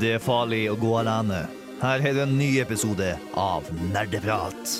Det er farlig å gå alene. Her er det en ny episode av Nerdeprat.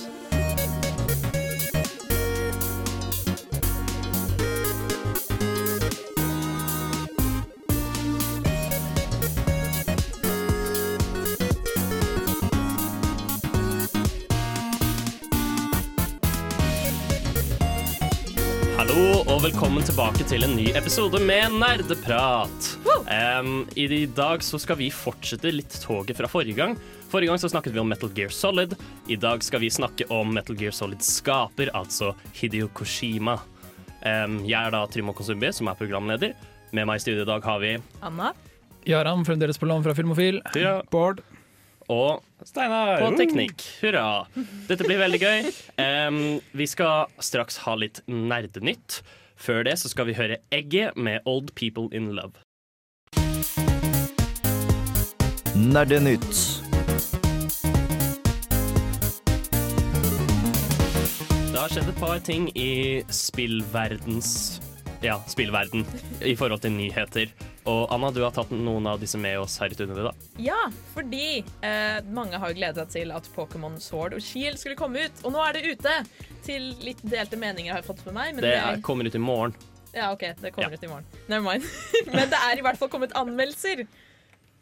Hallo og velkommen tilbake til en ny episode med Nerdeprat. Um, I dag så skal vi fortsette litt toget fra forrige gang. Forrige gang så snakket vi om Metal Gear Solid. I dag skal vi snakke om Metal Gear Solids skaper, altså Hideo Koshima. Um, jeg er da Trym Konsumbi, som er programleder. Med meg i studio i dag har vi Anna? Jaran, fremdeles på lån fra Filmofil. Ja. Bård. og Steinar på teknikk. Hurra. Dette blir veldig gøy. Um, vi skal straks ha litt nerdenytt. Før det så skal vi høre Egget med Old People in Love. Nerdenytt. Det har skjedd et par ting i spillverdens Ja, spillverden i forhold til nyheter. Og Anna, du har tatt noen av disse med oss her i studio. da Ja, fordi eh, mange har gledet seg til at Pokémon Sword og Shield skulle komme ut, og nå er det ute! Til litt delte meninger har jeg fått med meg. Men Det det, er, kommer ut i morgen. ja, ok, det kommer Ja. ut i morgen. Never mind. men det er i hvert fall kommet anmeldelser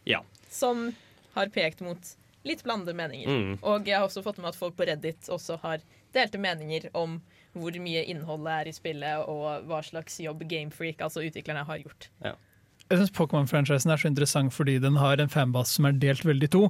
Ja. Som har pekt mot litt blandede meninger. Mm. Og jeg har også fått med at folk på Reddit også har delte meninger om hvor mye innholdet er i spillet, og hva slags jobb Gamefreak, altså utviklerne, har gjort. Jeg syns Pokémon-franchisen er så interessant fordi den har en fanbase som er delt veldig i to.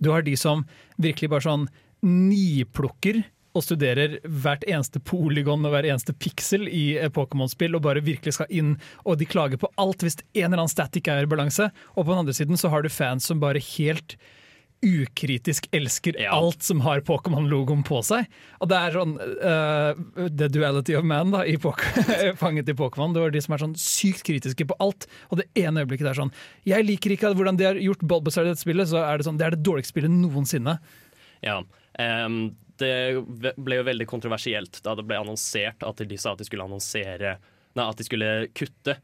Du har de som virkelig bare sånn niplukker og studerer hvert eneste polygon og hver eneste piksel i eh, Pokémon-spill og bare virkelig skal inn, og de klager på alt hvis en eller annen stat ikke er i balanse. Og på den andre siden så har du fans som bare helt ukritisk elsker Ja. alt som har Pokémon-logoen på seg. Og det er sånn uh, The duality of man da, i fanget i Pokémon. Det var de som er sånn sykt kritiske på alt. Og det ene øyeblikket er sånn Jeg liker ikke hvordan de har gjort Bulbasar i dette spillet, så er det sånn Det er det dårligste spillet noensinne. Ja. Em, det ble jo veldig kontroversielt da det ble annonsert at de sa at de skulle annonsere Nei, at de skulle kutte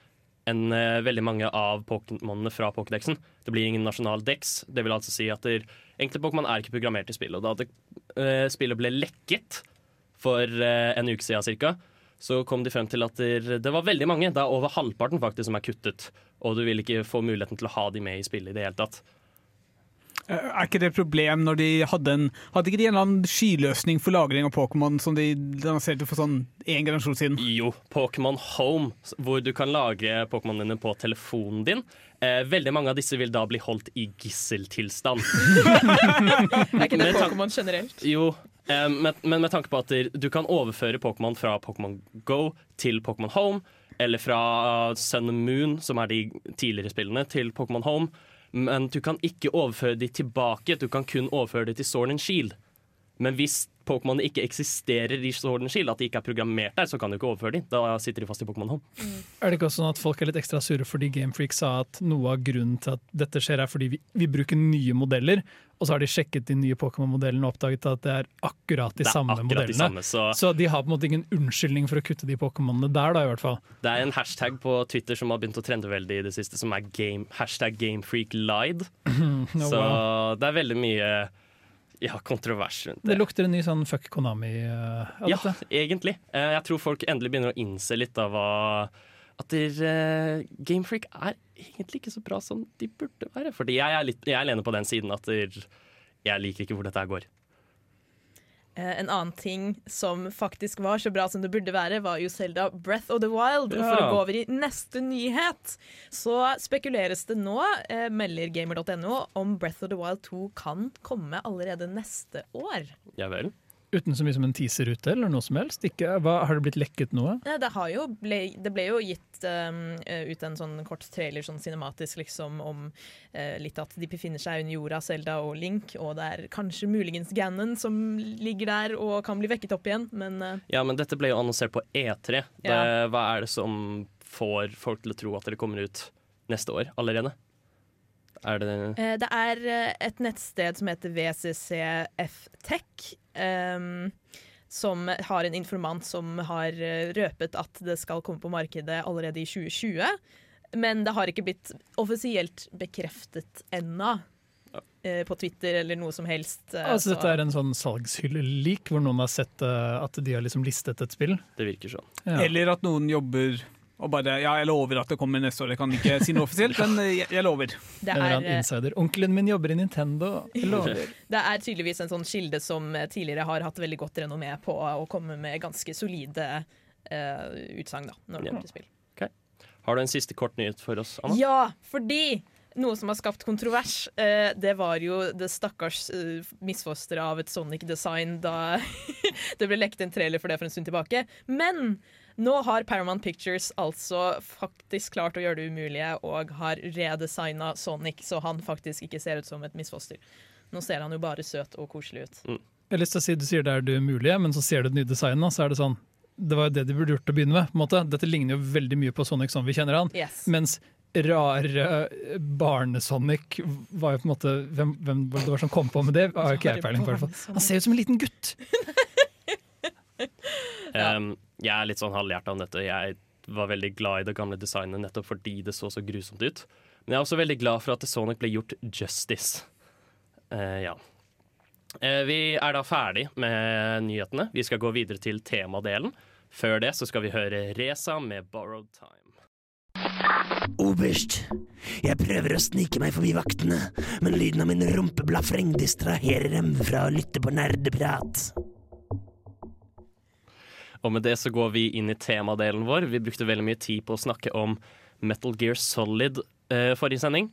en, eh, veldig mange av Pokémonene fra Pokédexen. Det blir ingen nasjonal dex. Det vil altså si at der, enkelte Pokémon er ikke programmert i spillet. Og da det, uh, spillet ble lekket for uh, en uke siden cirka, så kom de frem til at der, det var veldig mange. Det er over halvparten faktisk som er kuttet. Og du vil ikke få muligheten til å ha de med i spillet i det hele tatt. Eh, Er ikke det et problem når de hadde en Hadde ikke de en eller annen skyløsning for lagring av Pokémon som de lanserte for sånn én generasjon siden? Jo, Pokémon Home, hvor du kan lagre Pokémon dine på telefonen din. Eh, veldig mange av disse vil da bli holdt i gisseltilstand. Er ikke det Pokémon generelt? Jo, eh, men, men med tanke på at du kan overføre Pokémon fra Pokémon Go til Pokémon Home, eller fra Sun and Moon, som er de tidligere spillene, til Pokémon Home. Men du kan ikke overføre de tilbake, du kan kun overføre de til Sword and Shield. Men hvis Pokémon ikke eksisterer i Sword and Shield, at de ikke er programmert der, så kan du ikke overføre de. Da sitter de fast i Pokémon Home. Er det ikke også sånn at folk er litt ekstra sure fordi Gamefreak sa at noe av grunnen til at dette skjer, er fordi vi, vi bruker nye modeller, og så har de sjekket de nye Pokémon-modellene og oppdaget at det er akkurat de er samme akkurat de modellene. samme, så Så de har på en måte ingen unnskyldning for å kutte de Pokémonene der, da, i hvert fall. Det er en hashtag på Twitter som har begynt å trende veldig i det siste, som er game, hashtag gamefreaklied. No, Så wow. det er veldig mye ja, kontrovers rundt Det det. lukter en ny sånn fuck Konami uh, av Ja, dette. egentlig. Eh, Jeg tror folk endelig begynner å innse litt av hva At der, eh, Gamefreak er egentlig ikke så bra som de burde være. Fordi jeg er, litt, jeg er alene på den siden at der, jeg liker ikke hvor dette går. Eh, en annen ting som faktisk var så bra som det burde være, var jo Zelda Breath of the Wild. Og for å gå over i neste nyhet, så spekuleres det nå, eh, melder gamer.no, om Breath of the Wild 2 kan komme allerede neste år. Ja vel. Uten så mye som en teaser ute, eller noe som helst. Ikke, hva, har det blitt lekket noe? Ja, Det, har jo ble, det ble jo gitt um, ut en sånn kort trailer, sånn cinematisk, liksom, om uh, litt at de befinner seg under jorda, Zelda og Link, og det er kanskje muligens Ganon som ligger der og kan bli vekket opp igjen, men uh, Ja, men dette ble jo annonsert på E3. Det, Ja. Hva er det som får folk til å tro at det kommer ut neste år allerede? Er det Eh, Det er eh, et nettsted som heter VCCF Tech, ehm, som har en informant som har eh, røpet at det skal komme på markedet allerede i 2020. Men det har ikke blitt offisielt bekreftet ennå. På Twitter eller noe som helst. Altså, så- dette er en sånn salgshylle-lik, hvor noen har sett at de har liksom listet et spill. Det virker sånn. Ja. Eller at noen jobber og bare Ja, jeg lover at det kommer neste år. Jeg kan ikke si noe offisielt, men eh, jeg, jeg lover. det, er, annen eh, insider. Onkelen min jobber i Nintendo. Jeg lover. det er tydeligvis en sånn kilde som eh, tidligere har hatt veldig godt renommé på å komme med ganske solide uh, utsagn når det kommer til spill. Har du en siste kort nyhet for oss, Anna? Ja, fordi noe som har skapt kontrovers, eh, det var jo det stakkars uh, misfosteret av et Sonic-design da det ble lekt en trailer for det for en stund tilbake. Men nå har Paramount Pictures altså faktisk klart å gjøre det umulige og har redesigna Sonic så han faktisk ikke ser ut som et misfoster. Nå ser han jo bare søt og koselig ut. Jeg har lyst til å si Du sier det er det umulige, men så ser du det nye designet, så er det sånn Det var jo det de burde gjort til å begynne med. på en måte. Dette ligner jo veldig mye på Sonic som vi kjenner han. Yes. Mens rare barnesonic var jo på en måte Hvem, hvem var det var som kom på med det? Har ikke jeg peiling på. Han ser ut som en liten gutt! Um, jeg er litt sånn halvhjerta om dette. Jeg var veldig glad i det gamle designet nettopp fordi det så så grusomt ut. Men jeg er også veldig glad for at det så nok ble gjort justice. Uh, ja. Uh, vi er da ferdig med nyhetene. Vi skal gå videre til temadelen. Før det så skal vi høre Reza med 'Borrowed Time'. Oberst, jeg prøver å snike meg forbi vaktene, men lyden av min rumpeblafreng distraherer dem fra å lytte på nerdeprat. Og med det så går vi inn i temadelen vår. Vi brukte veldig mye tid på å snakke om Metal Gear Solid eh, forrige sending,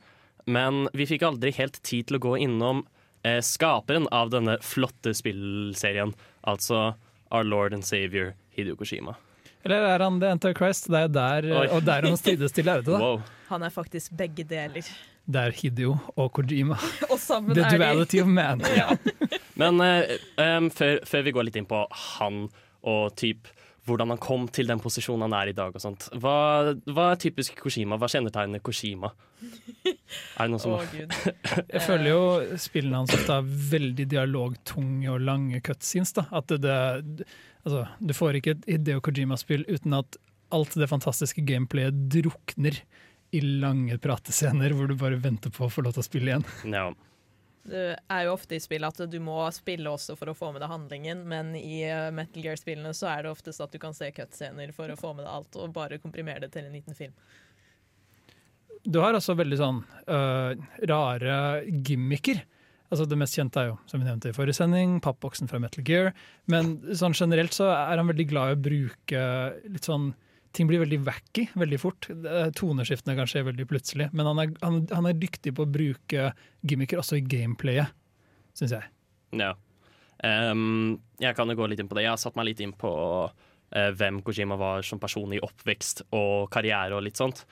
men vi fikk aldri helt tid til å gå innom eh, skaperen av denne flotte spillserien, altså Our Lord and Savior Hideo Koshima. Eller er han The Antichrist? Det er der, Oi. og der han strides til lerretet. da. Wow. Han er faktisk begge deler. Det er Hideo og Kojima. Og sammen The er de duality of man. Men eh, um, før, før vi går litt inn på han og typ hvordan han kom til den posisjonen han er i dag og sånt. Hva, hva er typisk Koshima? Hva kjennetegner Koshima? Er det noen som oh, Jeg føler jo spillene hans ofte er veldig dialogtunge og lange cutscenes. da. At det, det, altså, du får ikke et Hideo Kojima-spill uten at alt det fantastiske gameplayet drukner i lange pratescener hvor du bare venter på å få lov til å spille igjen. Ja. Det er jo ofte i spill at du må spille også for å få med deg handlingen, men i eh, Metal Gear-spillene så er det oftest at du kan se cutscener for å få med deg alt, og bare komprimere det til en liten film. Du har altså veldig sånn uh, rare gimmicker. Altså Det mest kjente er jo, som vi nevnte i forrige sending, pappboksen fra Metal Gear. Men sånn generelt så er han veldig glad i å bruke litt sånn Ting blir veldig wacky veldig fort. Toneskiftene kan skje veldig plutselig. Men han er, han, han er dyktig på å bruke gimmicker også i gameplayet, syns jeg. Ja. Um, jeg kan jo gå litt inn på det. Jeg har satt meg litt inn på uh, hvem Kojima var som person i oppvekst og karriere og litt sånt.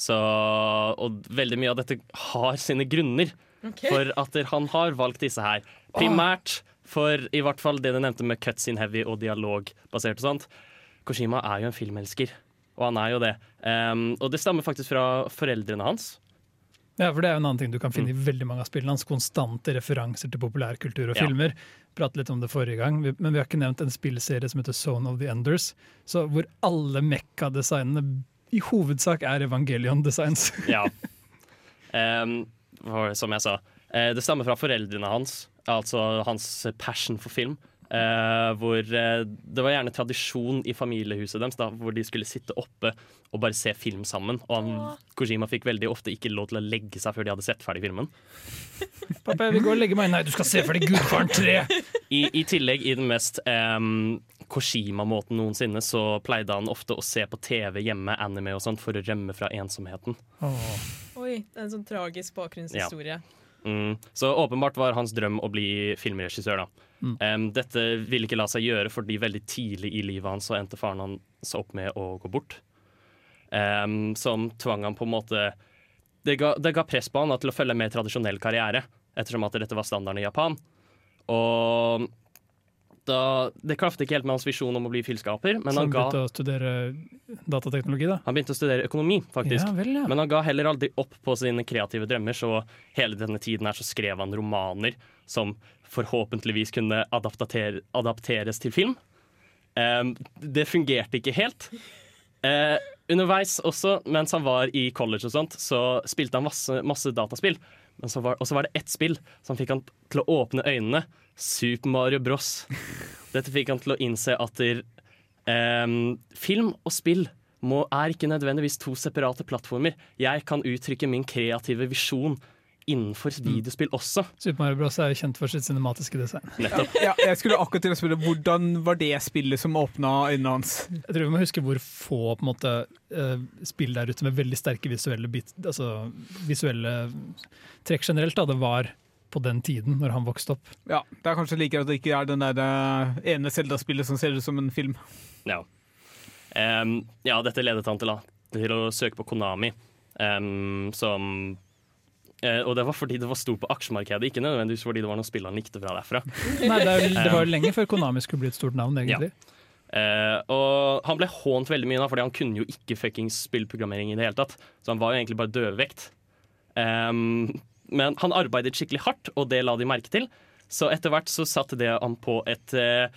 Så, og veldig mye av dette har sine grunner for at han har valgt disse her. Primært for i hvert fall det du nevnte med cuts in heavy og dialog basert og sånt. Kojima er jo en filmelsker, og han er jo det. Um, og det stammer faktisk fra foreldrene hans. Ja, for Det er jo en annen ting du kan finne i veldig mange av spillene hans. Konstante referanser til populærkultur og Ja. filmer. Pratet litt om det forrige gang, men vi har ikke nevnt en spillserie som heter Zone of the Enders. Så hvor alle mekka-designene i hovedsak er Evangelion-designs. Ja. Um, for, som jeg sa, eh, det stammer fra foreldrene hans, altså hans passion for film. Eh, hvor uh, det var gjerne tradisjon i familiehuset deres, da, hvor de skulle sitte oppe og bare se film sammen. Og han, Kojima fikk veldig ofte ikke lov til å legge seg før de hadde sett ferdig filmen. Pappa, jeg vil gå og legge meg. Nei, du skal se ferdig Gudfaren 3! I, I tillegg, i den mest um, Koshima-måten noensinne, så pleide han ofte å se på TV hjemme, anime og sånt, for å rømme fra ensomheten. Oh. Oi, det er en sånn tragisk bakgrunnshistorie. Mm. Så åpenbart var hans drøm å bli filmregissør. da. Em, dette ville ikke la seg gjøre fordi veldig tidlig i livet hans så endte faren hans opp med å gå bort. Um, som tvang han på en måte det ga, det ga press på han da, til å følge en mer tradisjonell karriere, ettersom at dette var standarden i Japan. Og da, det klaftet ikke helt med hans visjon om å bli filskaper, men Så han, han ga, begynte å studere datateknologi, da. han begynte å studere økonomi, faktisk. Ja vel, ja. Men han ga heller aldri opp på sine kreative drømmer, så hele denne tiden her så skrev han romaner som forhåpentligvis kunne adapter, adapteres til film. Um, det fungerte ikke helt. Uh, underveis også, mens han var i college og sånt, så spilte han masse, masse dataspill. Var, og så var det ett spill som fikk han til å åpne øynene. Super Mario Bros. Dette fikk han til å innse at der, eh, film og spill må, er ikke nødvendigvis to separate plattformer. Jeg kan uttrykke min kreative visjon innenfor videospill også. Super Mario Bros. er jo kjent for sitt cinematiske design. Nettopp. Ja, jeg skulle akkurat til å spørre Hvordan var det spillet som åpna øynene hans? Jeg tror vi må huske hvor få på en måte, eh, spill der ute med veldig sterke visuelle, bit, altså, visuelle trekk generelt da, det var på den tiden, når han vokste opp. Ja, Det er kanskje like at det ikke er den der eh, ene Zelda-spillet som ser ut som en film. Ja. Um, ja, dette ledet han til, da, til å søke på Konami, um, som eh, Og det var fordi det var stort på aksjemarkedet, ikke nødvendigvis fordi det var noe spill han likte fra derfra. Nei, det, er, det var jo lenge før Konami skulle bli et stort navn, egentlig. Eh, og han ble hånt veldig mye da, fordi han kunne jo ikke fuckings spillprogrammering i det hele tatt. Så han var jo egentlig bare dødvekt. Um, men han arbeidet skikkelig hardt, og det la de merke til. Så etter hvert så satte det han på et eh,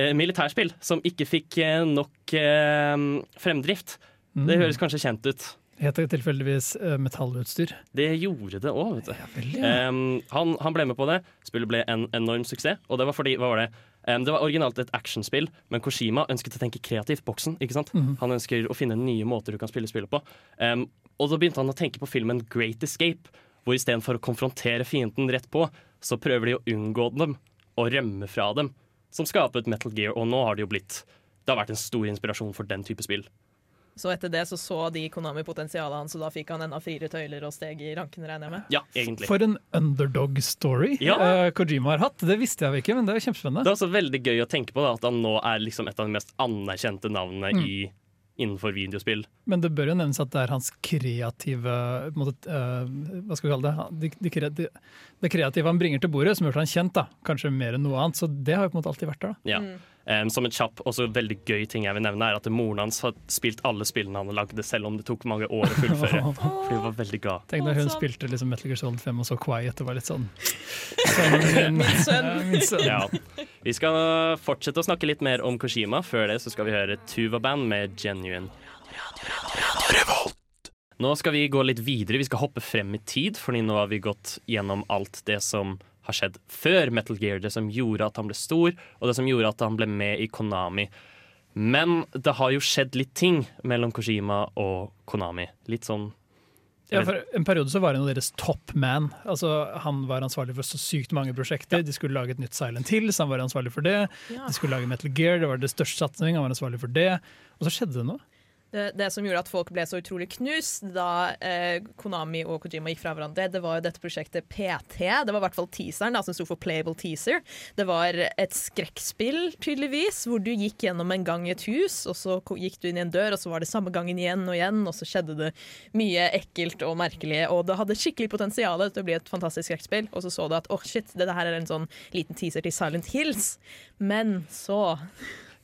eh, militærspill som ikke fikk eh, nok eh, fremdrift. Det høres kanskje kjent ut. Heter det tilfeldigvis eh, metallutstyr? Det gjorde det òg, vet du. Vel, ja. Um, han, han ble med på det. Spillet ble en enorm suksess. Og det var fordi hva var det? Um, det var originalt et actionspill, men Koshima ønsket å tenke kreativt. Boksen, ikke sant? Han ønsker å finne nye måter du kan spille spillet på. Um, og da begynte han å tenke på filmen Great Escape, hvor istedenfor å konfrontere fienden rett på, så prøver de å unngå dem og rømme fra dem. Som skapet Metal Gear, og nå har det jo blitt Det har vært en stor inspirasjon for den type spill. Så etter det så så de Konami potensialet hans, og da fikk han enda friere tøyler og steg i rankene, regner jeg med. Ja, egentlig. For en underdog-story Ja. uh, Kojima har hatt. Det visste jeg ikke, men det er kjempespennende. Det er også veldig gøy å tenke på da, at han nå er liksom et av de mest anerkjente navnene Mm. i, innenfor videospill. Men det bør jo nevnes at det er hans kreative måte, uh, Hva skal vi kalle det? De, de, de, det kreative han bringer til bordet, som gjør han kjent, da. kanskje mer enn noe annet. Så det har jo på en måte alltid vært der. da. Ja. Em, som en kjapp og veldig gøy ting jeg vil nevne, er at moren hans har spilt alle spillene han lagde, selv om det tok mange år å fullføre. Fordi hun var veldig glad. Tenk når hun spilte liksom Metal Gear Solid 5 og så Quiet og var litt sånn min, min. sønn. Ja, min sønn. Ja. Vi skal fortsette å snakke litt mer om Koshima. Før det så skal vi høre Tuva Band med Genuine. Nå skal vi gå litt videre. Vi skal hoppe frem i tid, fordi nå har vi gått gjennom alt det som har skjedd før Metal Gear. Det som gjorde at han ble stor, og det som gjorde at han ble med i Konami. Men det har jo skjedd litt ting mellom Koshima og Konami. Litt sånn Ja, for En periode så var han jo deres top man. Altså, han var ansvarlig for så sykt mange prosjekter. De skulle lage et nytt Silent Hill, så han var ansvarlig for det. Ja. De skulle lage Metal Gear, det var det største satsingen, han var ansvarlig for det. Og så skjedde det noe. Det, som gjorde at folk ble så utrolig knust da eh, Konami og Kojima gikk fra hverandre, det var jo dette prosjektet PT. Det var i hvert fall teaseren, da, som sto for Playable Teaser. Det var et skrekkspill, tydeligvis, hvor du gikk gjennom en gang i et hus, og så gikk du inn i en dør, og så var det samme gangen igjen og igjen, og så skjedde det mye ekkelt og merkelig, og det hadde skikkelig potensial til å bli et fantastisk skrekkspill, og så så du at åh, shit, det her er en sånn liten teaser til Silent Hills. Men så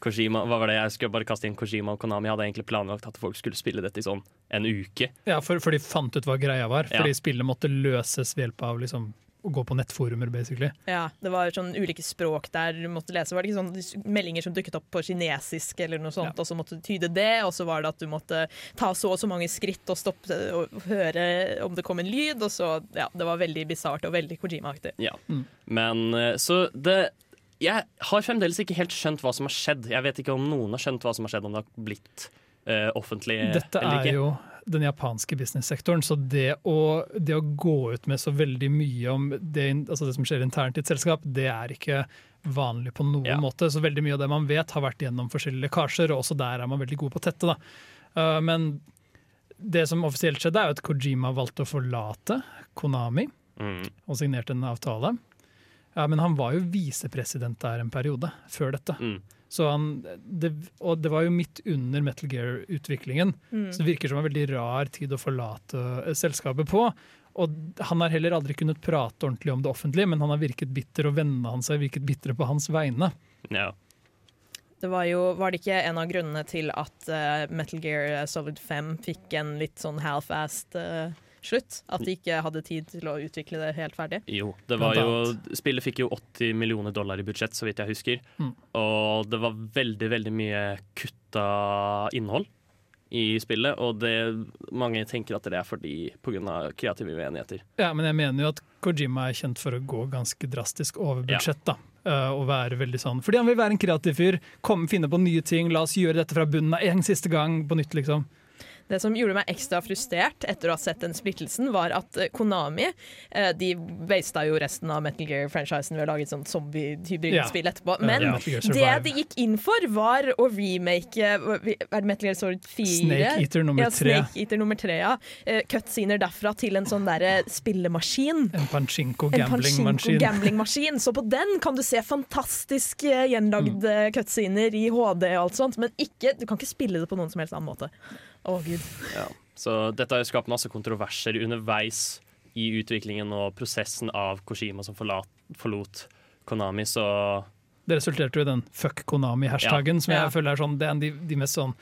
Kojima, hva var det? Jeg skulle bare kaste inn Kojima og Konami hadde egentlig planlagt at folk skulle spille dette i sånn en uke. Ja, for, for de fant ut hva greia var. Ja. Fordi spillet måtte løses ved hjelp av liksom, å gå på nettforumer, basically. Ja, det var sånn ulike språk der du måtte lese. Var det ikke sånn meldinger som dukket opp på kinesisk, eller noe sånt, Ja. og så måtte du tyde det, og så var det at du måtte ta så og så mange skritt og stoppe og høre om det kom en lyd, og så Ja, det var veldig bisart og veldig Kojima-aktig. Ja. Mm. Men eh, så det Jeg har fremdeles ikke helt skjønt hva som har skjedd. Jeg vet ikke om noen har skjønt hva som har skjedd, om det har blitt uh, offentlig Dette eller er jo den japanske businesssektoren, så det å, det å gå ut med så veldig mye om det, altså det som skjer internt i et selskap, det er ikke vanlig på noen Ja. måte. Så veldig mye av det man vet, har vært gjennom forskjellige lekkasjer, og også der er man veldig god på tette. Uh, men det som offisielt skjedde, er jo at Kojima valgte å forlate Konami Mm. og signerte en avtale. Ja, men han var jo visepresident der en periode før dette. Mm. Så han, det, og det var jo midt under Metal Gear-utviklingen, så det virker som en veldig rar tid å forlate eh, selskapet på. Og han har heller aldri kunnet prate ordentlig om det offentlige, men han har virket bitter, og vennene hans har virket bitre på hans vegne. Ja. Det var jo Var det ikke en av grunnene til at uh, Metal Gear Solid 5 fikk en litt sånn half-assed eh, slutt? At de ikke hadde tid til å utvikle det helt ferdig? Jo, det var jo Spillet fikk jo 80 millioner dollar i budsjett, så vidt jeg husker. Mm. Og det var veldig, veldig mye kutta innhold. i spillet, og det, mange tenker at det er fordi pga. kreative uenigheter. Ja, men jeg mener jo at Kojima er kjent for å gå ganske drastisk over Ja. budsjett. da. Eh, og være veldig sånn Fordi han vil være en kreativ fyr. Komme, finne på nye ting. La oss gjøre dette fra bunnen av en siste gang på nytt, liksom. Det som gjorde meg ekstra frustrert etter å ha sett den splittelsen, var at eh, Konami eh, De wasta jo resten av Metal Gear-franchisen ved å lage et sånt zombie-hybridspill etterpå. Men Ja, det de gikk inn for, var å remake eh, Er det Metal Gear Solid 4? Snake Eater nummer ja. Snake Eater nummer 3 ja. Cutscener derfra til en sånn derre spillemaskin. En Pachinko gambling-maskin. Så på den kan du se fantastisk gjenlagde Mm. cutscener i HD og alt sånt, men ikke, du kan ikke spille det på noen som helst annen måte. Å gud. Ja. Så dette har jo skapt masse kontroverser underveis i utviklingen og prosessen av Koshima som forlat, forlot Konami, så Det resulterte jo i den fuck Konami-hashtagen, som jeg Ja. føler er sånn, det er en de, de mest sånn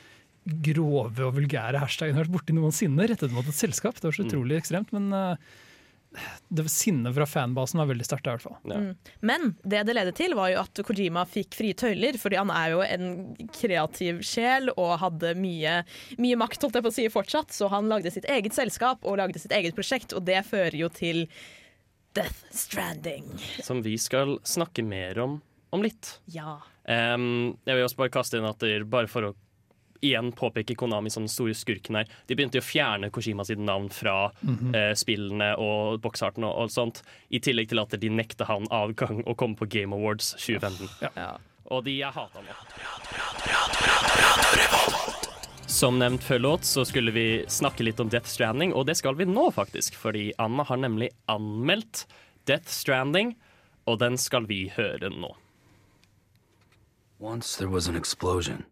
grove og vulgære hashtagene jeg har vært borti noensinne, rettet mot et selskap. Det var så Mm. utrolig ekstremt, men eh, det sinnet fra fanbasen var veldig sterkt, i hvert fall. ja. Mm. Men det det ledet til, var jo at Kojima fikk frie tøyler, fordi han er jo en kreativ sjel og hadde mye, mye makt, holdt jeg på å si, fortsatt. Så han lagde sitt eget selskap og lagde sitt eget prosjekt, og det fører jo til Death Stranding. som vi skal snakke mer om om litt. Ja. Um, jeg vil også bare kaste inn at det bare for å igjen påpeker Konami som den store skurken her. De begynte jo å fjerne Koshima sitt navn fra eh, spillene og boksarten og, og sånt, i tillegg til at de nekta han avgang å komme på Game Awards 2015. ja. Og de jeg hata nå. Som nevnt før låt, så skulle vi snakke litt om Death Stranding, og det skal vi nå, faktisk. Fordi Anna har nemlig anmeldt Death Stranding, og den skal vi høre nå. Once there was an explosion,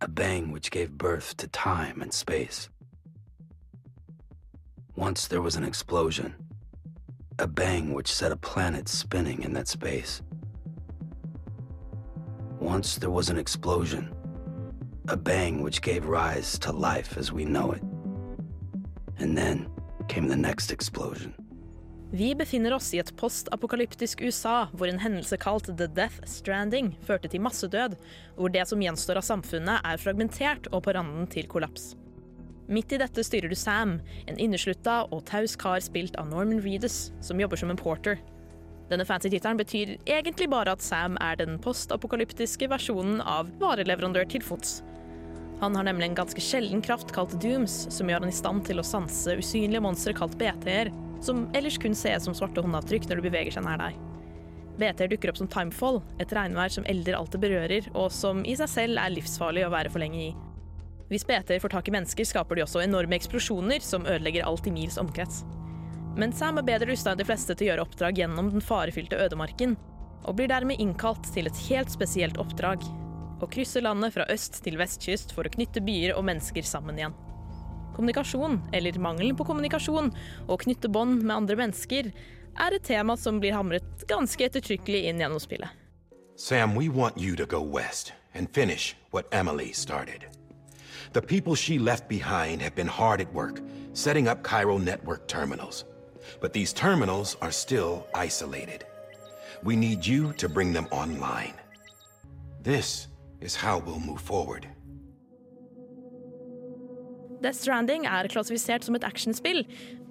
a bang which gave birth to time and space. Once there was an explosion, a bang which set a planet spinning in that space. Once there was an explosion, a bang which gave rise to life as we know it. And then came the next explosion. Vi befinner oss i et postapokalyptisk USA hvor en hendelse kalt The Death Stranding førte til massedød, hvor det som gjenstår av samfunnet er fragmentert og på randen til kollaps. Midt i dette styrer du Sam, en inneslutta og taus kar spilt av Norman Reedus, som jobber som en porter. Denne fancy tittelen betyr egentlig bare at Sam er den postapokalyptiske versjonen av vareleverandør til fots. Han har nemlig en ganske sjelden kraft kalt Dooms, som gjør han i stand til å sanse usynlige monstre kalt BT-er, som ellers kun ses som svarte håndavtrykk når du beveger seg nær deg. BT-er dukker opp som timefall, et regnvær som elder alt det berører, og som i seg selv er livsfarlig å være for lenge i. Hvis BT-er får tak i mennesker, skaper de også enorme eksplosjoner som ødelegger alt i mils omkrets. Men Sam er bedre rusta enn de fleste til å gjøre oppdrag gjennom den farefylte ødemarken, og blir dermed innkalt til et helt spesielt oppdrag. Å krysse landet fra øst til vestkyst for å knytte byer og mennesker sammen igjen. Kommunikasjon, eller mangelen på kommunikasjon, og knytte bånd med andre mennesker, er et tema som blir hamret ganske ettertrykkelig inn gjennom spillet. Sam, we want you to go west and finish what Emily started. The people she left behind have been hard at work setting up Cairo network terminals. But these terminals are still isolated. We need you to bring them online. This is how we'll move forward. Death Stranding er klassifisert som et actionspill,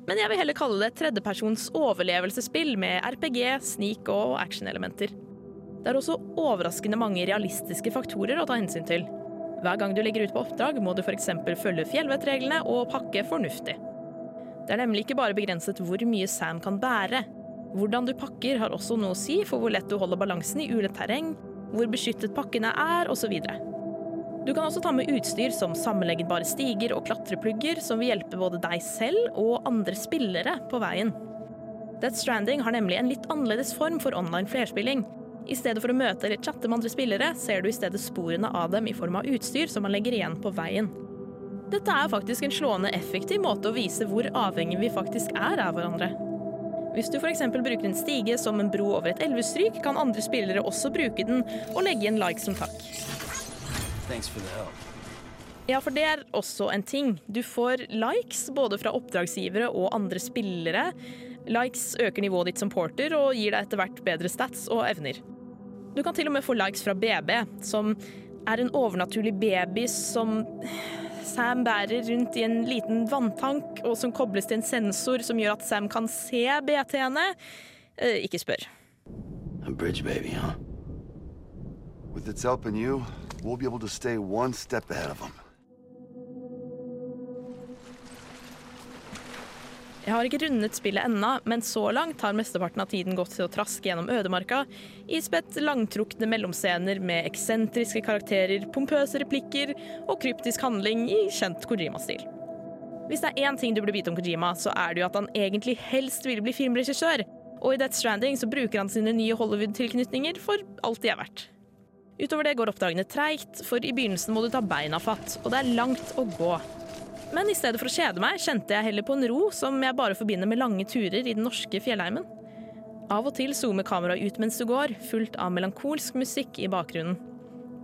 men jeg vil heller kalle det et tredjepersons overlevelsesspill med RPG, snik og actionelementer. Det er også overraskende mange realistiske faktorer å ta hensyn til. Hver gang du legger ut på oppdrag, må du f.eks. følge fjellvettreglene og pakke fornuftig. Det er nemlig ikke bare begrenset hvor mye Sam kan bære. Hvordan du pakker har også noe å si for hvor lett du holder balansen i ulendt terreng, hvor beskyttet pakkene er, osv. Du kan også ta med utstyr som sammenleggbare stiger og klatreplugger, som vil hjelpe både deg selv og andre spillere på veien. Death Stranding har nemlig en litt annerledes form for online flerspilling. I stedet for å møte eller chatte med andre spillere, ser du i stedet sporene av dem i form av utstyr som man legger igjen på veien. Dette er faktisk en slående effektiv måte å vise hvor avhengig vi faktisk er av hverandre. Hvis du f.eks. bruker en stige som en bro over et elvestryk, kan andre spillere også bruke den og legge igjen like som takk. Ja, for det er også en ting. Du får likes både fra oppdragsgivere og andre spillere. Likes øker nivået ditt som porter og gir deg etter hvert bedre stats og evner. Du kan til og med få likes fra BB, som er en overnaturlig baby som Sam bærer rundt i en liten vanntank, og som kobles til en sensor som gjør at Sam kan se BT-ene. Eh, ikke spør. A bridge baby, huh? With its help and you, we'll be able to stay one step ahead of them. Jeg har ikke rundet spillet ennå, men så langt har mesteparten av tiden gått til å traske gjennom ødemarka, ispett langtrukne mellomscener med eksentriske karakterer, pompøse replikker og kryptisk handling i kjent Kojima-stil. Hvis det er én ting du burde vite om Kojima, så er det jo at han egentlig helst ville bli filmregissør, og i Death Stranding så bruker han sine nye Hollywood-tilknytninger for alt de er verdt. Utover det går oppdragene treigt, for i begynnelsen må du ta beina fatt, og det er langt å gå. Men i stedet for å kjede meg, kjente jeg heller på en ro som jeg bare forbinder med lange turer i den norske fjellheimen. Av og til zoomer kameraet ut mens du går, fulgt av melankolsk musikk i bakgrunnen.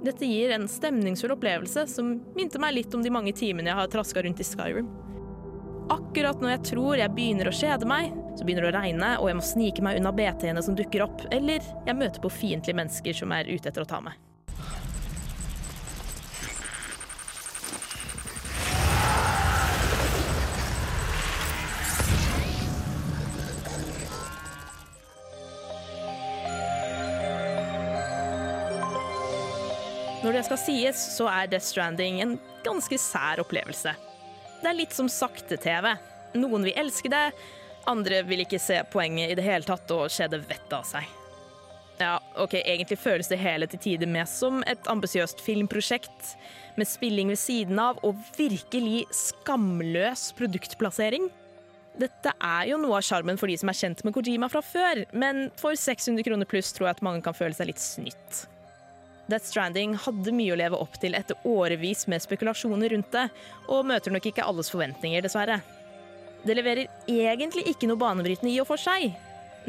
Dette gir en stemningsfull opplevelse som minte meg litt om de mange timene jeg har traska rundt i Skyrim. Akkurat når jeg tror jeg begynner å kjede meg, så begynner det å regne, og jeg må snike meg unna BT-ene som dukker opp, eller jeg møter på fiendtlige mennesker som er ute etter å ta meg. Når det skal sies, så er Death Stranding en ganske sær opplevelse. Det er litt som sakte-TV. Noen vil elske det, andre vil ikke se poenget i det hele tatt og kjede vettet av seg. Ja, ok, Egentlig føles det hele til tider med som et ambisiøst filmprosjekt, med spilling ved siden av og virkelig skamløs produktplassering. Dette er jo noe av sjarmen for de som er kjent med Kojima fra før, men for 600 kroner pluss tror jeg at mange kan føle seg litt snytt. Death Stranding hadde mye å leve opp til etter årevis med spekulasjoner rundt det, og møter nok ikke alles forventninger, dessverre. Det leverer egentlig ikke noe banebrytende i og for seg,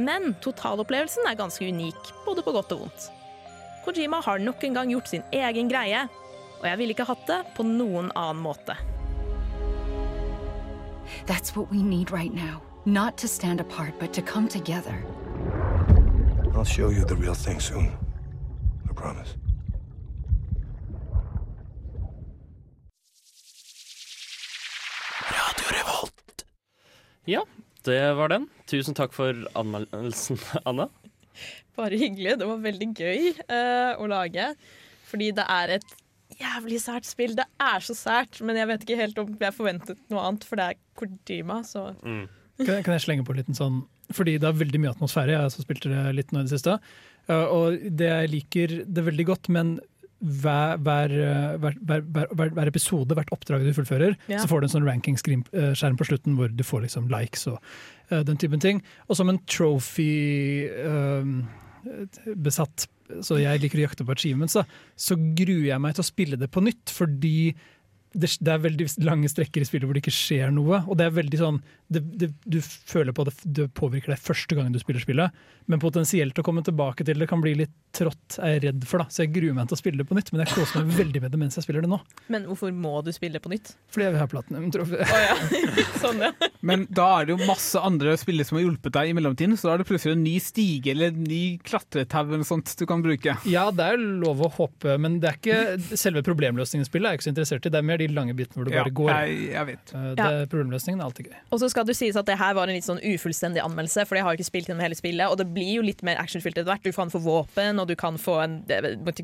men totalopplevelsen er ganske unik, både på godt og vondt. Kojima har nok en gang gjort sin egen greie, og jeg ville ikke hatt det på noen annen måte. That's what we need right now. Not to stand apart, but to come together. I'll show you the real thing soon. I promise. Ja, det var den. Tusen takk for anmeldelsen, Anna. Bare hyggelig. Det var veldig gøy uh, å lage. Fordi det er et jævlig sært spill. Det er så sært, men jeg vet ikke helt om jeg forventet noe annet, for det er Kordima, så Mm. Kan, jeg- kan jeg slenge på en liten sånn Fordi det er veldig mye atmosfære. Jeg har også spilt det litt nå i det siste. Uh, og det jeg liker det veldig godt, men hver, hver, hver, hver, hver, episode, hvert oppdrag du fullfører, Ja. så får du en sånn ranking-skjerm på slutten hvor du får liksom likes og uh, den typen ting. Og som en trophy-besatt, så jeg liker å jakte på achievements, da, så gruer jeg meg til å spille det på nytt, fordi det, det er veldig lange strekker i spillet hvor det ikke skjer noe. Og det er veldig sånn det, det, Du føler på det, det påvirker deg første gangen du spiller spillet, men potensielt å komme tilbake til det kan bli litt trått, er jeg redd for. da Så jeg gruer meg til å spille det på nytt, men jeg koser meg veldig med det mens jeg spiller det nå. Men hvorfor må du spille det på nytt? Fordi jeg vil ha platinum. tror jeg. Oh, ja. sånn, ja. Men da er det jo masse andre spillere som har hjulpet deg i mellomtiden, så da er det plutselig en ny stige eller en ny klatretau eller noe sånt du kan bruke. Ja, det er lov å håpe, men det er ikke selve problemløsningen i spillet. er jeg ikke så interessert i Det er mer de lange bitene hvor du Ja, bare går. jeg, jeg vet. Eh, Det, problemløsningen er alltid gøy. Og så skal det sies at det her var en litt sånn ufullstendig anmeldelse, for jeg har jo ikke spilt gjennom hele spillet, og det blir jo litt mer actionfylt etter hvert. Du kan få våpen, og du kan få en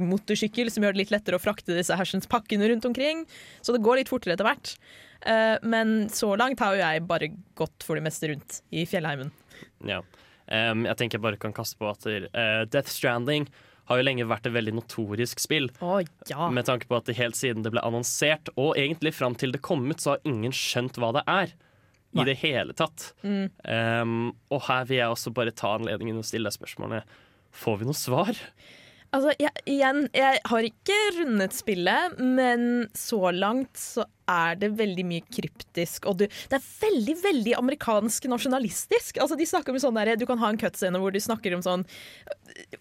motorsykkel som gjør det litt lettere å frakte disse hersens pakkene rundt omkring. Så det går litt fortere etter hvert. Eh, Men så langt har jo jeg bare gått for det meste rundt i fjellheimen. Ja. Um, jeg tenker jeg bare kan kaste på at uh, Death Stranding har jo lenge vært et veldig notorisk spill. Oh, ja. Med tanke på at det helt siden det ble annonsert, og egentlig fram til det kom ut, så har ingen skjønt hva det er. I det hele tatt. Mm. Um, og her vil jeg også bare ta anledningen og stille deg spørsmålet Får vi noe svar? Altså, jeg, igjen, jeg har ikke rundet spillet, men så langt så er det veldig mye kryptisk. Og du, det er veldig veldig amerikansk nasjonalistisk. Altså, de snakker om sånn der, Du kan ha en cutscene hvor du snakker om sånn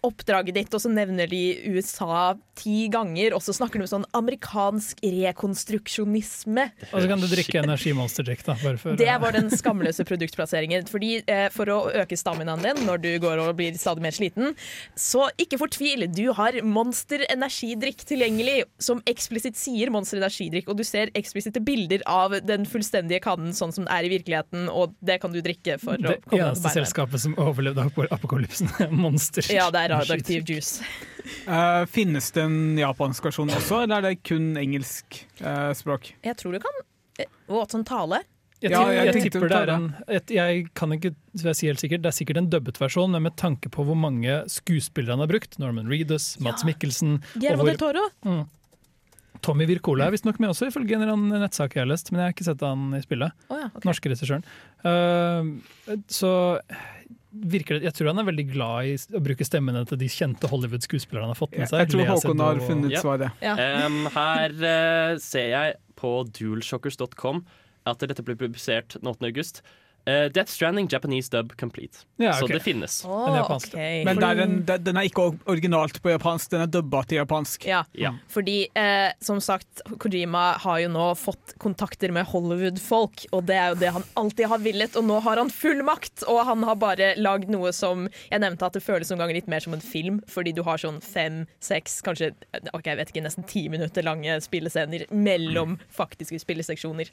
oppdraget ditt, og så nevner de USA ti ganger, og så snakker de om sånn amerikansk rekonstruksjonisme. Og så kan du drikke energimonster drink, da. Bare for, Det var den skamløse produktplasseringen. Fordi eh, For å øke staminaen din når du går og blir stadig mer sliten, så ikke fortvil. Du har Monster energidrikk tilgjengelig, som eksplisitt sier Monster energidrikk, og du ser eksplisitt eksplisitte bilder av den fullstendige kannen sånn som den er i virkeligheten, og det kan du drikke for Det å komme ja, eneste på beina. selskapet som overlevde ap- apokalypsen, er Monster. Ja, det er radioaktiv juice. Uh, finnes det en japansk versjon også, eller er det kun engelsk uh, språk? Jeg tror du kan eh, Å, sånn tale? Jeg, Ja, tipper- jeg jeg, tipper det er en Jeg kan ikke jeg si helt sikkert, det er sikkert en dubbet versjon, men med tanke på hvor mange skuespillere han har brukt, Norman Reedus, Mats Ja. Mikkelsen Guillermo del Toro? Mm. Tommy Wirkola er visstnok med også, ifølge en eller annen nettsak jeg har lest, men jeg har ikke sett han i spillet. Å ja, okay. Norske regissøren. Uh, så virker det Jeg tror han er veldig glad i å bruke stemmene til de kjente Hollywood-skuespillerne han har fått med seg. Jeg tror Håkon har funnet og- funnet Ja. svaret. Um, her uh, ser jeg på dualshockers.com at dette ble publisert den 8. august. Eh, Death Stranding Japanese dub complete. Ja, Så det finnes. Oh, den okay. Men det er en, det- den er ikke originalt på japansk, den er dubba til japansk. Ja, Ja. fordi eh, som sagt, Kojima har jo nå fått kontakter med Hollywood-folk, og det er jo det han alltid har villet, og nå har han full makt, og han har bare lagd noe som Jeg nevnte at det føles noen ganger litt mer som en film, fordi du har sånn fem, seks, kanskje ok, jeg vet ikke, nesten ti minutter lange spillescener mellom faktiske spilleseksjoner.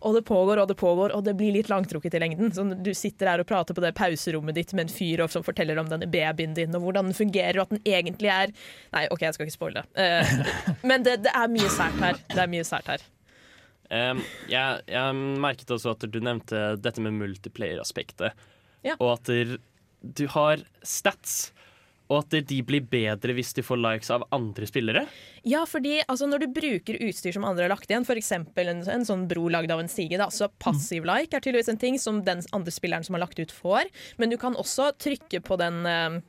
Og det pågår og det pågår, og det blir litt langtrukket i lengden. Sånn, du sitter her og prater på det pauserommet ditt med en fyr som forteller om denne babyen din, og hvordan den fungerer, og at den egentlig er Nei, OK, jeg skal ikke spoile det. Uh, men det, det er mye sært her. Det er mye sært her. Um, jeg, jeg merket også at du nevnte dette med multiplayer-aspektet. Ja. Og at du har stats, og at de blir bedre hvis de får likes av andre spillere. Ja, fordi altså, når du bruker utstyr som andre har lagt igjen, f.eks. En, en sånn bro lagd av en stige, da, så passiv like er tydeligvis en ting som den andre spilleren som har lagt ut, får. Men du kan også trykke på den uh,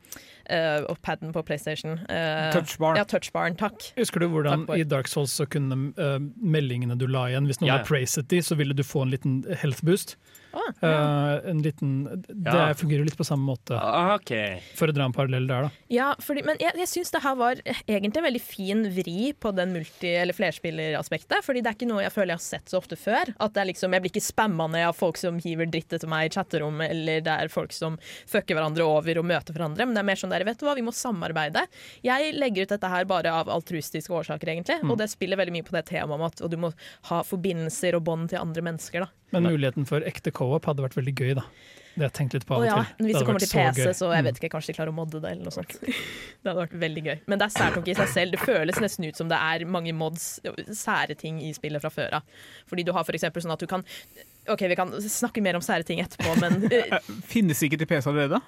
uh, paden på PlayStation. Uh, touchbaren. Ja, touchbaren. Takk. Husker du hvordan Takk, i Dark Souls så kunne uh, meldingene du la igjen, hvis noen Ja, ja. har praiset de, så ville du få en liten health boost? Ah, Eh, en liten, Det Ja. fungerer litt på samme måte, Ah, OK. for å dra en parallell der, da. Ja, fordi, men jeg, jeg syns det her var egentlig en veldig fin vri på den multi- eller flerspilleraspektet. Fordi det er ikke noe jeg føler jeg har sett så ofte før. At det er liksom, Jeg blir ikke spamma ned av folk som hiver dritt etter meg i chatterom, eller det er folk som fucker hverandre over og møter hverandre. Men det er mer sånn der, vet du hva, vi må samarbeide. Jeg legger ut dette her bare av altruistiske årsaker, egentlig. Og det spiller veldig mye på det temaet om at og du må ha forbindelser og bånd til andre mennesker. da. Men muligheten for ekte co-op hadde vært veldig gøy, da. Det har jeg tenkt litt på av og og ja, til. hvis det kommer til PC, så, så jeg Mm. vet ikke, kanskje de klarer å modde det eller noe sånt. Det hadde vært veldig gøy. Men det er sært nok i seg selv. Det føles nesten ut som det er mange mods, sære ting i spillet fra før av. Fordi du har eksempel sånn at du kan OK, vi kan snakke mer om sære ting etterpå, men eh, Finnes ikke til PC allerede?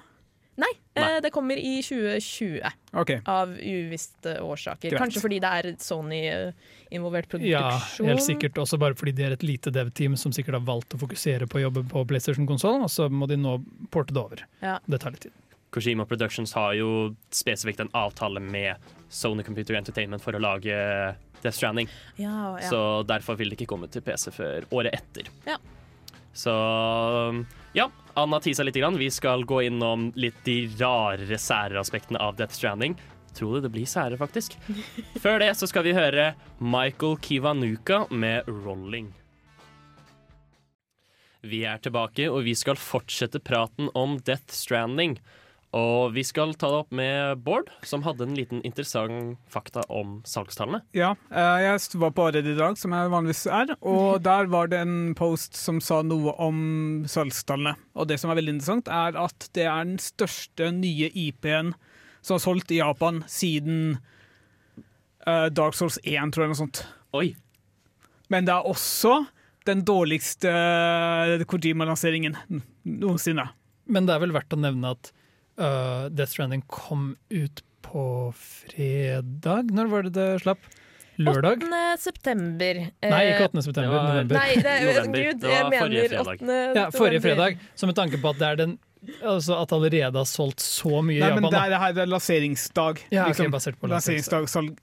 Nei, Nei. det kommer i 2020 Okay. av uvisste årsaker. Greit. Kanskje fordi det er Sony-involvert produksjon. Ja, helt sikkert. Også bare fordi de er et lite dev-team som sikkert har valgt å fokusere på å jobbe på PlayStation-konsollen, og så må de nå porte det over. Ja. Det tar litt tid. Kojima Productions har jo spesifikt en avtale med Sony Computer Entertainment for å lage Death Stranding. Ja, ja. Så derfor vil det ikke komme til PC før året etter. Ja. Så ja, Anna tisa litt. Grann. Vi skal gå innom litt de rarere, sære aspektene av Death Stranding. Tror du det blir sære, faktisk? Før det så skal vi høre Michael Kiwanuka med 'Rolling'. Vi er tilbake, og vi skal fortsette praten om Death Stranding. Og vi skal ta det opp med Bård, som hadde en liten interessant fakta om salgstallene. Ja, eh, jeg var på Redd i dag, som jeg vanligvis er, og der var det en post som sa noe om salgstallene. Og det som er veldig interessant, er at det er den største nye IP-en som er solgt i Japan siden eh, Dark Souls 1, tror jeg, eller noe sånt. Oi. Men det er også den dårligste eh, Kojima-lanseringen noensinne. Men det er vel verdt å nevne at uh, Death Stranding kom ut på fredag? Når var det det slapp? Lørdag? 8. september. Eh, Nei, ikke 8. september. var- november. Nei, det, November. Gud, Det var forrige mener fredag. 8. Ja, forrige fredag. Så med tanke på at det er den Altså at allerede har solgt så mye Nei, i men Japan. det da. er, det her er lanseringsdag. Ja, liksom. okay, basert på lanseringsdag. salg.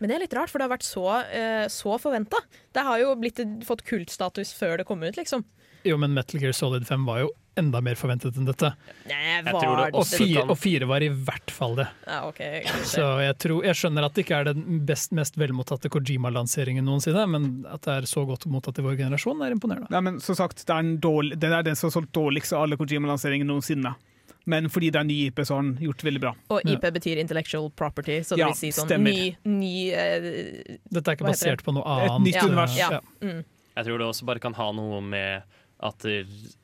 Men det er litt rart, for det har vært så, uh, så forventa. Det har jo blitt, fått kultstatus før det kom ut, liksom. Jo, men Metal Gear Solid 5 var jo enda mer forventet enn dette. Nei, det Og fire, og fire var i hvert fall det. Ja, ok. Så jeg, tror, jeg skjønner at det ikke er den best, mest velmottatte Kojima-lanseringen noensinne, men at det er så godt mottatt i vår generasjon, er imponerende. Nei, men som sagt, det er, en dårlig, det er den som har solgt dårligst av alle Kojima-lanseringene noensinne. men fordi det er ny IP, så har den gjort veldig bra. Og IP betyr intellectual property, så det Ja, vil si sånn stemmer. ny, ny uh, Dette er ikke basert det? på noe annet. Et nytt Ja, univers. ja. Mm. Jeg tror det også bare kan ha noe med at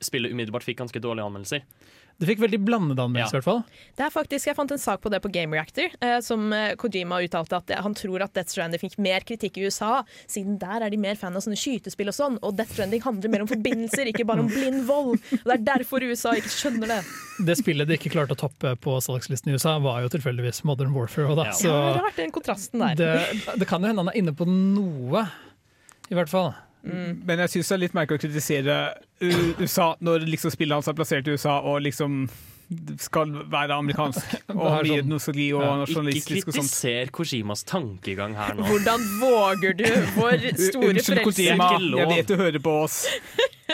spillet umiddelbart fikk ganske dårlige anmeldelser. Det fikk veldig blandede anmeldelser, i hvert fall. Det er faktisk, Jeg fant en sak på det på Game Reactor, eh, som eh, Kojima uttalte at han tror at Death Stranding fikk mer kritikk i USA, siden der er de mer fan av sånne skytespill og sånn, og Death Stranding handler mer om forbindelser, ikke bare om blind vold. Og Det er derfor USA ikke skjønner det. Det spillet de ikke klarte å toppe på salgslisten i USA, var jo tilfeldigvis Modern Warfare. Da, Ja. så ja, rart den kontrasten der. det, det kan jo hende han er inne på noe, i hvert fall. Men jeg syns det er litt merkelig å kritisere USA når liksom spillet hans er plassert i USA og liksom skal være amerikansk. Og mye sånn- nostalgi og Ikke nasjonalistisk og sånt. kritiser Kojimas tankegang her nå. Hvordan våger du, vår store Unnskyld, frelser? Kojima. Er ikke lov. Jeg vet du hører på oss.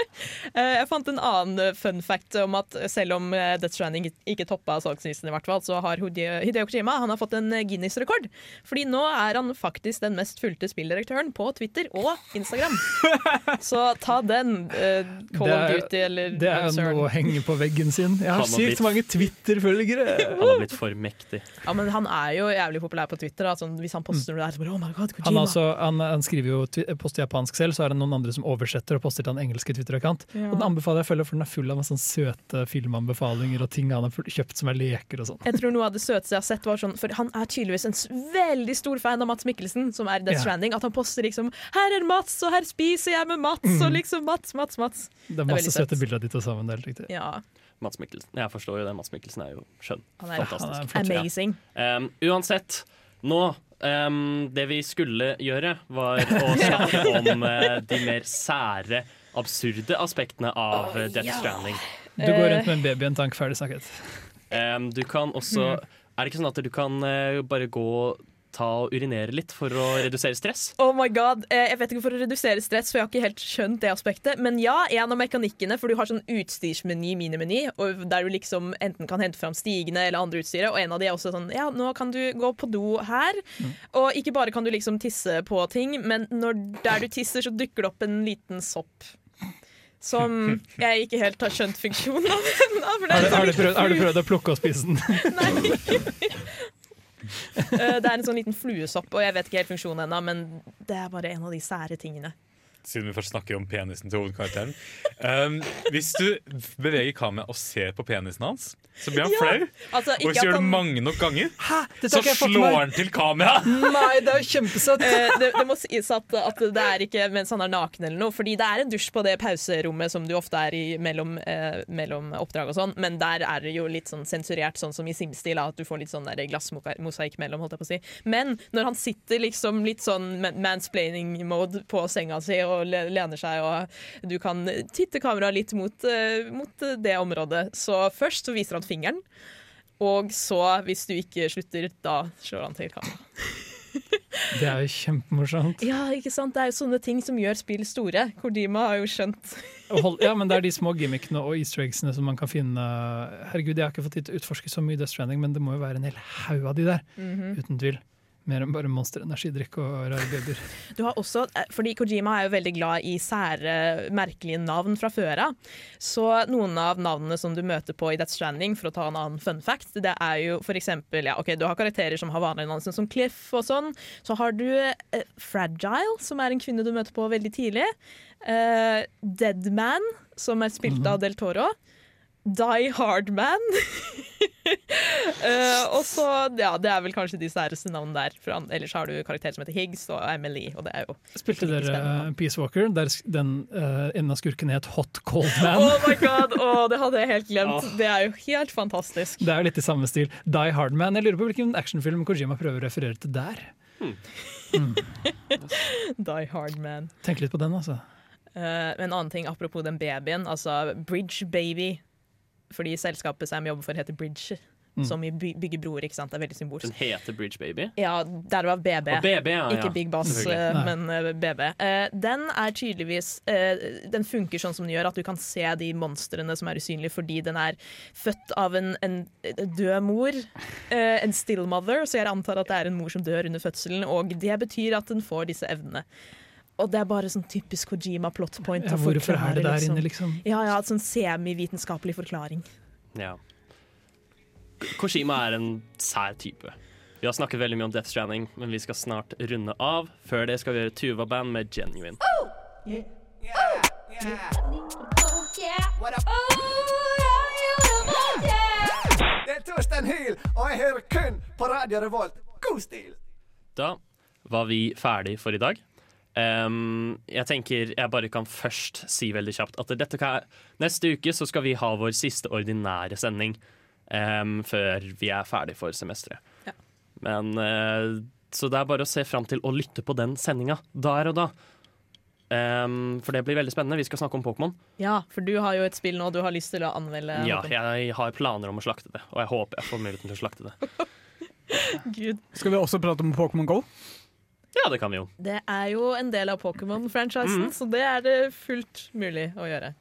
Eh, Jeg fant en annen eh, fun fact om at selv om eh, Death Stranding ikke toppa salgslisten, i hvert fall, så har Hideo Kojima han har fått en Guinness-rekord. Fordi nå er han faktisk den mest fulgte spilldirektøren på Twitter og Instagram. Så ta den, uh, Call er, of Duty eller Det er noe å henge på veggen sin. Jeg har blitt- sykt mange Twitter-følgere! Han har blitt for mektig. Ja, men han er jo jævlig populær på Twitter. Da. Sånn, hvis han poster noe der, så bare oh my god, Kojima. Han, altså, han, han skriver jo poster japansk selv, så er det noen andre som oversetter og poster til han engelske Twitter-account. Ja. Og Den anbefaler jeg å følge, for den er full av masse sånn søte filmanbefalinger og ting han har kjøpt som er leker og sånn. Jeg tror noe av det søteste jeg har sett var sånn For han er tydeligvis en veldig stor fan av Mats Mikkelsen, som er i Death Ja. Stranding. At han poster liksom 'Her er Mats, og her spiser jeg med Mats', og liksom Mats, Mats, Mats. Det er Det er masse søte bilder av de to sammen. Det er helt riktig. Ja, Mats Mikkelsen. Jeg forstår jo det. Mats Mikkelsen er jo skjønn. han er Fantastisk. Han er flott, ja. Um, uansett, nå um, Det vi skulle gjøre, var å snakke om uh, de mer sære, absurde aspektene av oh, Death Stranding. Du går rundt med en baby i en tank, ferdig snakket. Um, du kan også Er det ikke sånn at du kan uh, bare gå ta og urinere litt for å redusere stress? Oh my god, eh, Jeg vet ikke for å redusere stress, for jeg har ikke helt skjønt det aspektet. Men ja, en av mekanikkene, for du har sånn utstyrsmeny, minimeny, og der du liksom enten kan hente fram stigene eller andre utstyret, og en av de er også sånn Ja, nå kan du gå på do her. Og ikke bare kan du liksom tisse på ting, men når der du tisser, så dukker det opp en liten sopp. Som jeg ikke helt har skjønt funksjonen av ennå. Har sånn har, har du prøvd å plukke og spise den? Nei. Eh, Det er en sånn liten fluesopp, og jeg vet ikke helt funksjonen ennå, men det er bare en av de sære tingene. Siden vi først snakker om penisen til hovedkarakteren. Um, hvis du beveger kameraet og ser på penisen hans, så blir han Ja, flau. altså, Og hvis du gjør det han- mange nok ganger, så slår han til kameraet! Nei, det er jo kjempesøtt! Eh, det, det må sies at, at det er ikke mens han er naken eller noe, fordi det er en dusj på det pauserommet som du ofte er i mellom, eh, mellom oppdrag og sånn, men der er det jo litt sånn sensurert, sånn som i Simstil, at du får litt sånn glassmosaikk mellom, holdt jeg på å si. Men når han sitter liksom litt sånn mansplaining-mode på senga si og le- lener seg, og du kan titte kameraet litt mot, eh, mot det området, så først så viser han fingeren, og så, hvis du ikke slutter, da slår han til kamera. Det er jo kjempemorsomt. Ja, ikke sant? Det er jo sånne ting som gjør spill store. Kordima har jo skjønt Ja, men det er de små gimmickene og easter eggsene som man kan finne Herregud, jeg har ikke fått tid til å utforske så mye Death Stranding, men det må jo være en hel haug av de der. Mhm. Uten tvil. Mer enn bare Monster energidrikk og rare babyer. Du har også, eh, fordi Kojima er jo veldig glad i sære, merkelige navn fra før av. Så noen av navnene som du møter på i Death Stranding, for å ta en annen fun fact, det er jo for eksempel ja, ok, Du har karakterer som har vanlige navn, som Cliff og sånn. Så har du eh, Fragile, som er en kvinne du møter på veldig tidlig. Eh, Deadman, som er spilt av Del Toro. Die Hard Eh, og så, ja, Det er vel kanskje de særeste navnene der. For an- ellers har du karakterer som heter Higgs og Emily. Og det er jo Spilte dere spennende. eh, Peace Walker, der den uh, en av skurkene het Hot Cold Man? Oh my god, oh, det hadde jeg helt glemt. Det er jo helt fantastisk. Det er jo litt i samme stil. Die Hard Man. Jeg lurer på hvilken actionfilm Kojima prøver å referere til der. Die Hard Man. Tenk litt på den, altså. Uh, en annen ting apropos den babyen, altså Bridge Baby. Fordi selskapet som jeg jobber for heter Bridge, Mm. som i by bygger broer. ikke sant? Det er veldig symbolsk. Den heter Bridge Baby. Ja, derav BB. Og BB, ja, ja. Ikke Big Boss, eh, men eh, BB. Eh, den er tydeligvis eh, Den funker sånn som den gjør, at du kan se de monstrene som er usynlige fordi den er født av en, en død mor. eh, en still mother, så jeg antar at det er en mor som dør under fødselen, og det betyr at den får disse evnene. Og det er bare sånn typisk Kojima plot point. Ja, hvorfor er det der inne, liksom? Ja, ja, sånn semivitenskapelig forklaring. Ja. Kojima er en sær type. Vi har snakket veldig mye om Death Stranding, men vi skal snart runde av. Før det skal vi gjøre Tuva-band med Genuine. Oh! Yeah. Det er Torstein Hyl, og jeg hører kun på Radio Revolt. God stil! Da var vi ferdig for i dag. Ehm, jeg tenker jeg bare kan først si veldig kjapt at dette kan, neste uke så skal vi ha vår siste ordinære sending um, før vi er ferdig for semesteret. Ja. Men uh, Så det er bare å se fram til å lytte på den sendinga der og da. Um, for det blir veldig spennende. Vi skal snakke om Pokémon. Ja, for du har jo et spill nå du har lyst til å anmelde. Ja, jeg har planer om å slakte det, og jeg håper jeg får muligheten til å slakte det. Gud. Skal vi også prate om Pokémon Go? Ja, det kan vi jo. Det er jo en del av Pokémon-franchisen, Mm. så det er det fullt mulig å gjøre.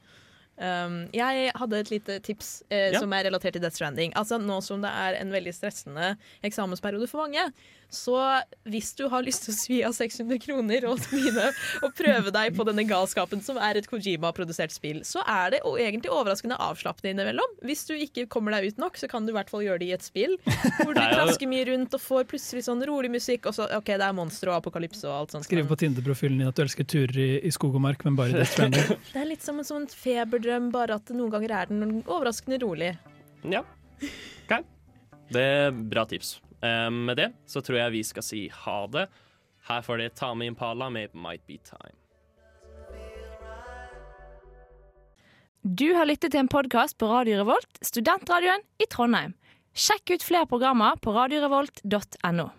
Um, jeg hadde et lite tips eh, Ja. som er relatert til Death Stranding. Altså, nå som det er en veldig stressende eksamensperiode for mange, så hvis du har lyst til å svi av 600 kroner og begynne å prøve deg på denne galskapen som er et Kojima-produsert spill, så er det egentlig overraskende avslappende innimellom. Hvis du ikke kommer deg ut nok, så kan du i hvert fall gjøre det i et spill hvor du er trasker mye rundt og får plutselig sånn rolig musikk, og så OK, det er monstre og apokalypse og alt sånt. Skrive på Tinder-profilen din at du elsker turer i, i skog og mark, men bare Death Stranding. Det er litt som en sånn feberdrøm, bare at noen ganger er den overraskende rolig. Ja. OK. Det er bra tips. Eh, med det så tror jeg vi skal si ha det. Her får dere Tame Impala med Might Be Time. Du har lyttet til en podkast på Radio Revolt, studentradioen i Trondheim. Sjekk ut flere programmer på radiorevolt.no.